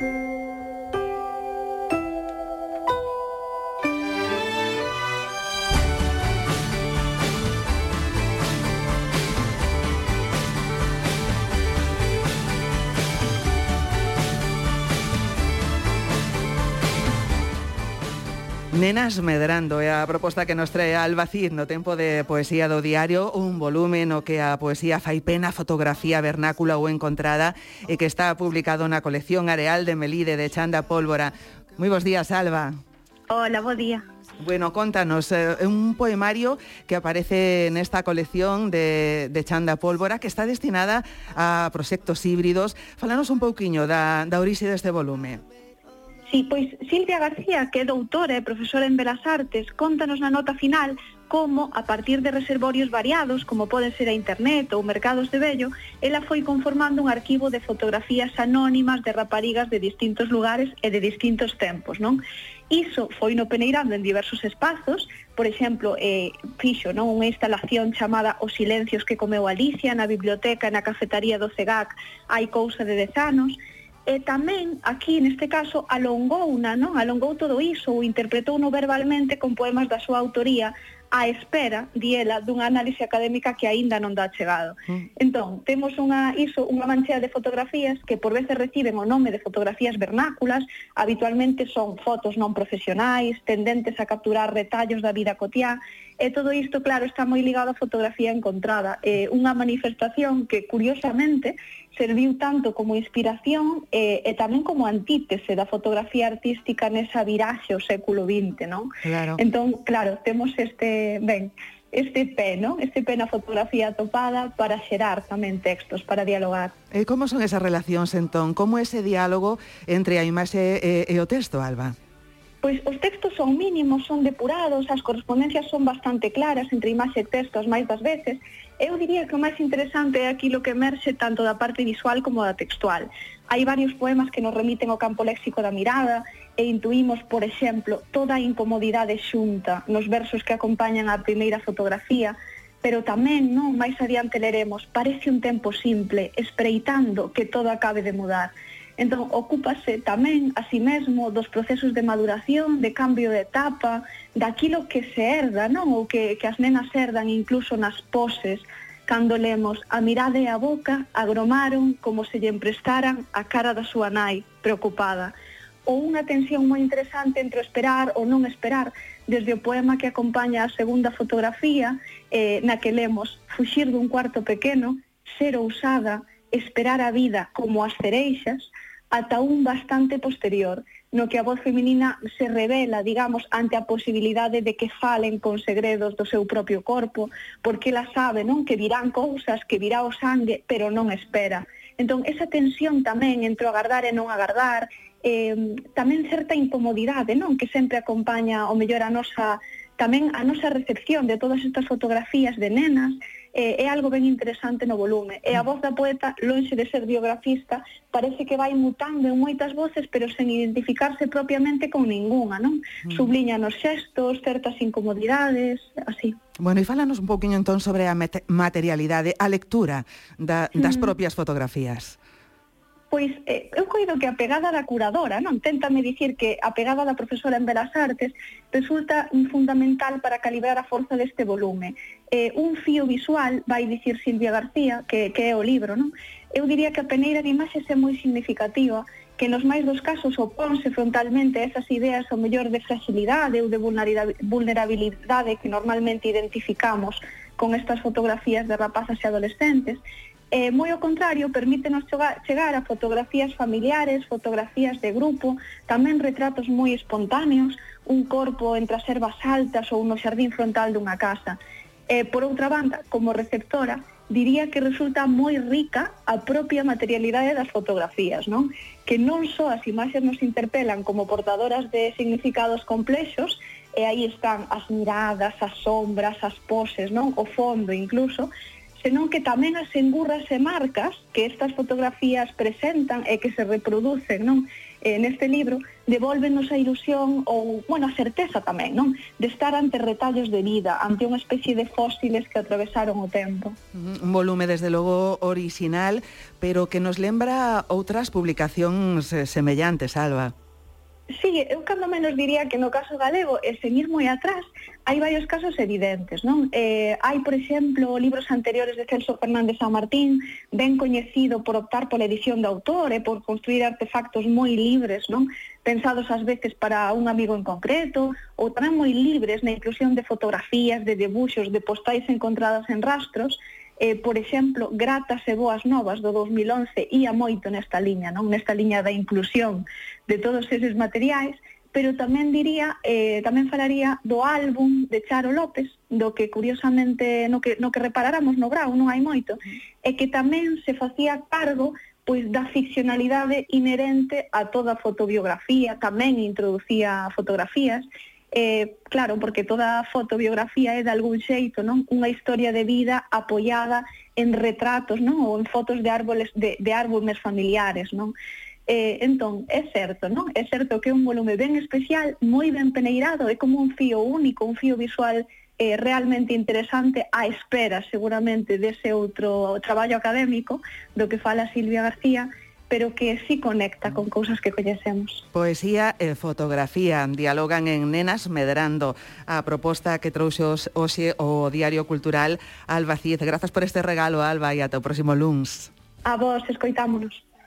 Thank you. Nenas medrando é a proposta que nos trae Albacid no tempo de poesía do diario, un volumen o que a poesía fai pena, fotografía vernácula ou encontrada e que está publicado na colección Areal de Melide de Chanda Pólvora. Moi bons días, Alba. Hola, bo día. Bueno, contanos, eh, un poemario que aparece en esta colección de, de Chanda Pólvora que está destinada a proxectos híbridos. Falanos un pouquiño da, da orixe deste volume. Sí, pois Silvia García, que é doutora e profesora en Belas Artes, contanos na nota final como, a partir de reservorios variados, como poden ser a internet ou mercados de vello, ela foi conformando un arquivo de fotografías anónimas de raparigas de distintos lugares e de distintos tempos, non? Iso foi no peneirando en diversos espazos, por exemplo, eh, fixo non unha instalación chamada Os silencios que comeu Alicia na biblioteca e na cafetaría do CEGAC hai cousa de 10 anos, e tamén aquí neste caso alongou alongouna, non? Alongou todo iso, ou interpretou no verbalmente con poemas da súa autoría á espera, diela, dunha análise académica que aínda non dá chegado. Mm. Entón, temos unha iso, unha manchea de fotografías que por veces reciben o nome de fotografías vernáculas, habitualmente son fotos non profesionais, tendentes a capturar retallos da vida cotiá, E todo isto, claro, está moi ligado á fotografía encontrada. Eh, unha manifestación que, curiosamente, serviu tanto como inspiración eh, e tamén como antítese da fotografía artística nesa viraxe ao século XX, non? Claro. Entón, claro, temos este... Ben, este pé, non? Este pé na fotografía topada para xerar tamén textos, para dialogar. E como son esas relacións entón? Como ese diálogo entre a imaxe e, e o texto, Alba? Pois os textos son mínimos, son depurados, as correspondencias son bastante claras entre imaxe e texto as máis das veces. Eu diría que o máis interesante é aquilo que emerxe tanto da parte visual como da textual. Hai varios poemas que nos remiten ao campo léxico da mirada e intuímos, por exemplo, toda a incomodidade xunta nos versos que acompañan a primeira fotografía, pero tamén, non, máis adiante leremos, parece un tempo simple, espreitando que todo acabe de mudar. Entón, ocúpase tamén a si mesmo dos procesos de maduración, de cambio de etapa, daquilo que se herda, non? Ou que, que as nenas herdan incluso nas poses, cando lemos a mirada e a boca agromaron como se lle emprestaran a cara da súa nai preocupada ou unha tensión moi interesante entre o esperar ou non esperar desde o poema que acompaña a segunda fotografía eh, na que lemos fuxir dun cuarto pequeno ser ousada esperar a vida como as cereixas ata un bastante posterior, no que a voz feminina se revela, digamos, ante a posibilidade de que falen con segredos do seu propio corpo, porque ela sabe, non, que dirán cousas, que virá o sangue, pero non espera. Entón, esa tensión tamén entre o agardar e non agardar, eh, tamén certa incomodidade, non, que sempre acompaña, o mellor, a nosa tamén a nosa recepción de todas estas fotografías de nenas, eh, é algo ben interesante no volume. E a mm. voz da poeta, lonxe de ser biografista, parece que vai mutando en moitas voces, pero sen identificarse propiamente con ningunha, non? Mm. Subliña nos xestos, certas incomodidades, así. Bueno, e fálanos un poquinho entón sobre a materialidade, a lectura da, das mm. propias fotografías pois eh, eu coido que a pegada da curadora, non? Téntame dicir que a pegada da profesora en Belas Artes resulta fundamental para calibrar a forza deste volume. Eh, un fío visual, vai dicir Silvia García, que, que é o libro, non? Eu diría que a peneira de imaxes é moi significativa, que nos máis dos casos oponse frontalmente a esas ideas ao mellor de fragilidade ou de vulnerabilidade que normalmente identificamos con estas fotografías de rapazas e adolescentes, eh, moi ao contrario, permítenos chegar a fotografías familiares, fotografías de grupo, tamén retratos moi espontáneos, un corpo entre as ervas altas ou no xardín frontal dunha casa. Eh, por outra banda, como receptora, diría que resulta moi rica a propia materialidade das fotografías, non? Que non só as imaxes nos interpelan como portadoras de significados complexos, e aí están as miradas, as sombras, as poses, non? O fondo incluso, senón que tamén as engurras e marcas que estas fotografías presentan e que se reproducen non eh, neste libro devolvenos a ilusión ou, bueno, a certeza tamén, non? De estar ante retallos de vida, ante unha especie de fósiles que atravesaron o tempo. Un volume, desde logo, original, pero que nos lembra outras publicacións eh, semellantes, Alba. Sí, eu cando menos diría que no caso galego, e sen ir moi atrás, hai varios casos evidentes, non? Eh, hai, por exemplo, libros anteriores de Celso Fernández San Martín, ben coñecido por optar pola edición de autor e por construir artefactos moi libres, non? Pensados ás veces para un amigo en concreto, ou tamén moi libres na inclusión de fotografías, de debuxos, de postais encontradas en rastros, eh, por exemplo, Gratas e Boas Novas do 2011 ia moito nesta liña, non? Nesta liña da inclusión de todos eses materiais, pero tamén diría, eh, tamén falaría do álbum de Charo López, do que curiosamente no que, no que reparáramos no Brau non hai moito, e que tamén se facía cargo pois da ficcionalidade inherente a toda a fotobiografía, tamén introducía fotografías, eh, claro, porque toda a fotobiografía é de algún xeito, non? Unha historia de vida apoiada en retratos, non? Ou en fotos de árboles de, de árboles familiares, non? Eh, entón, é certo, non? É certo que é un volume ben especial, moi ben peneirado, é como un fío único, un fío visual eh, realmente interesante á espera seguramente dese outro traballo académico do que fala Silvia García pero que sí conecta con cousas que coñecemos. Poesía e fotografía dialogan en Nenas Medrando, a proposta que trouxe hoxe o Diario Cultural Alba Cid. Grazas por este regalo, Alba, e ata o próximo luns. A vos, escoitámonos.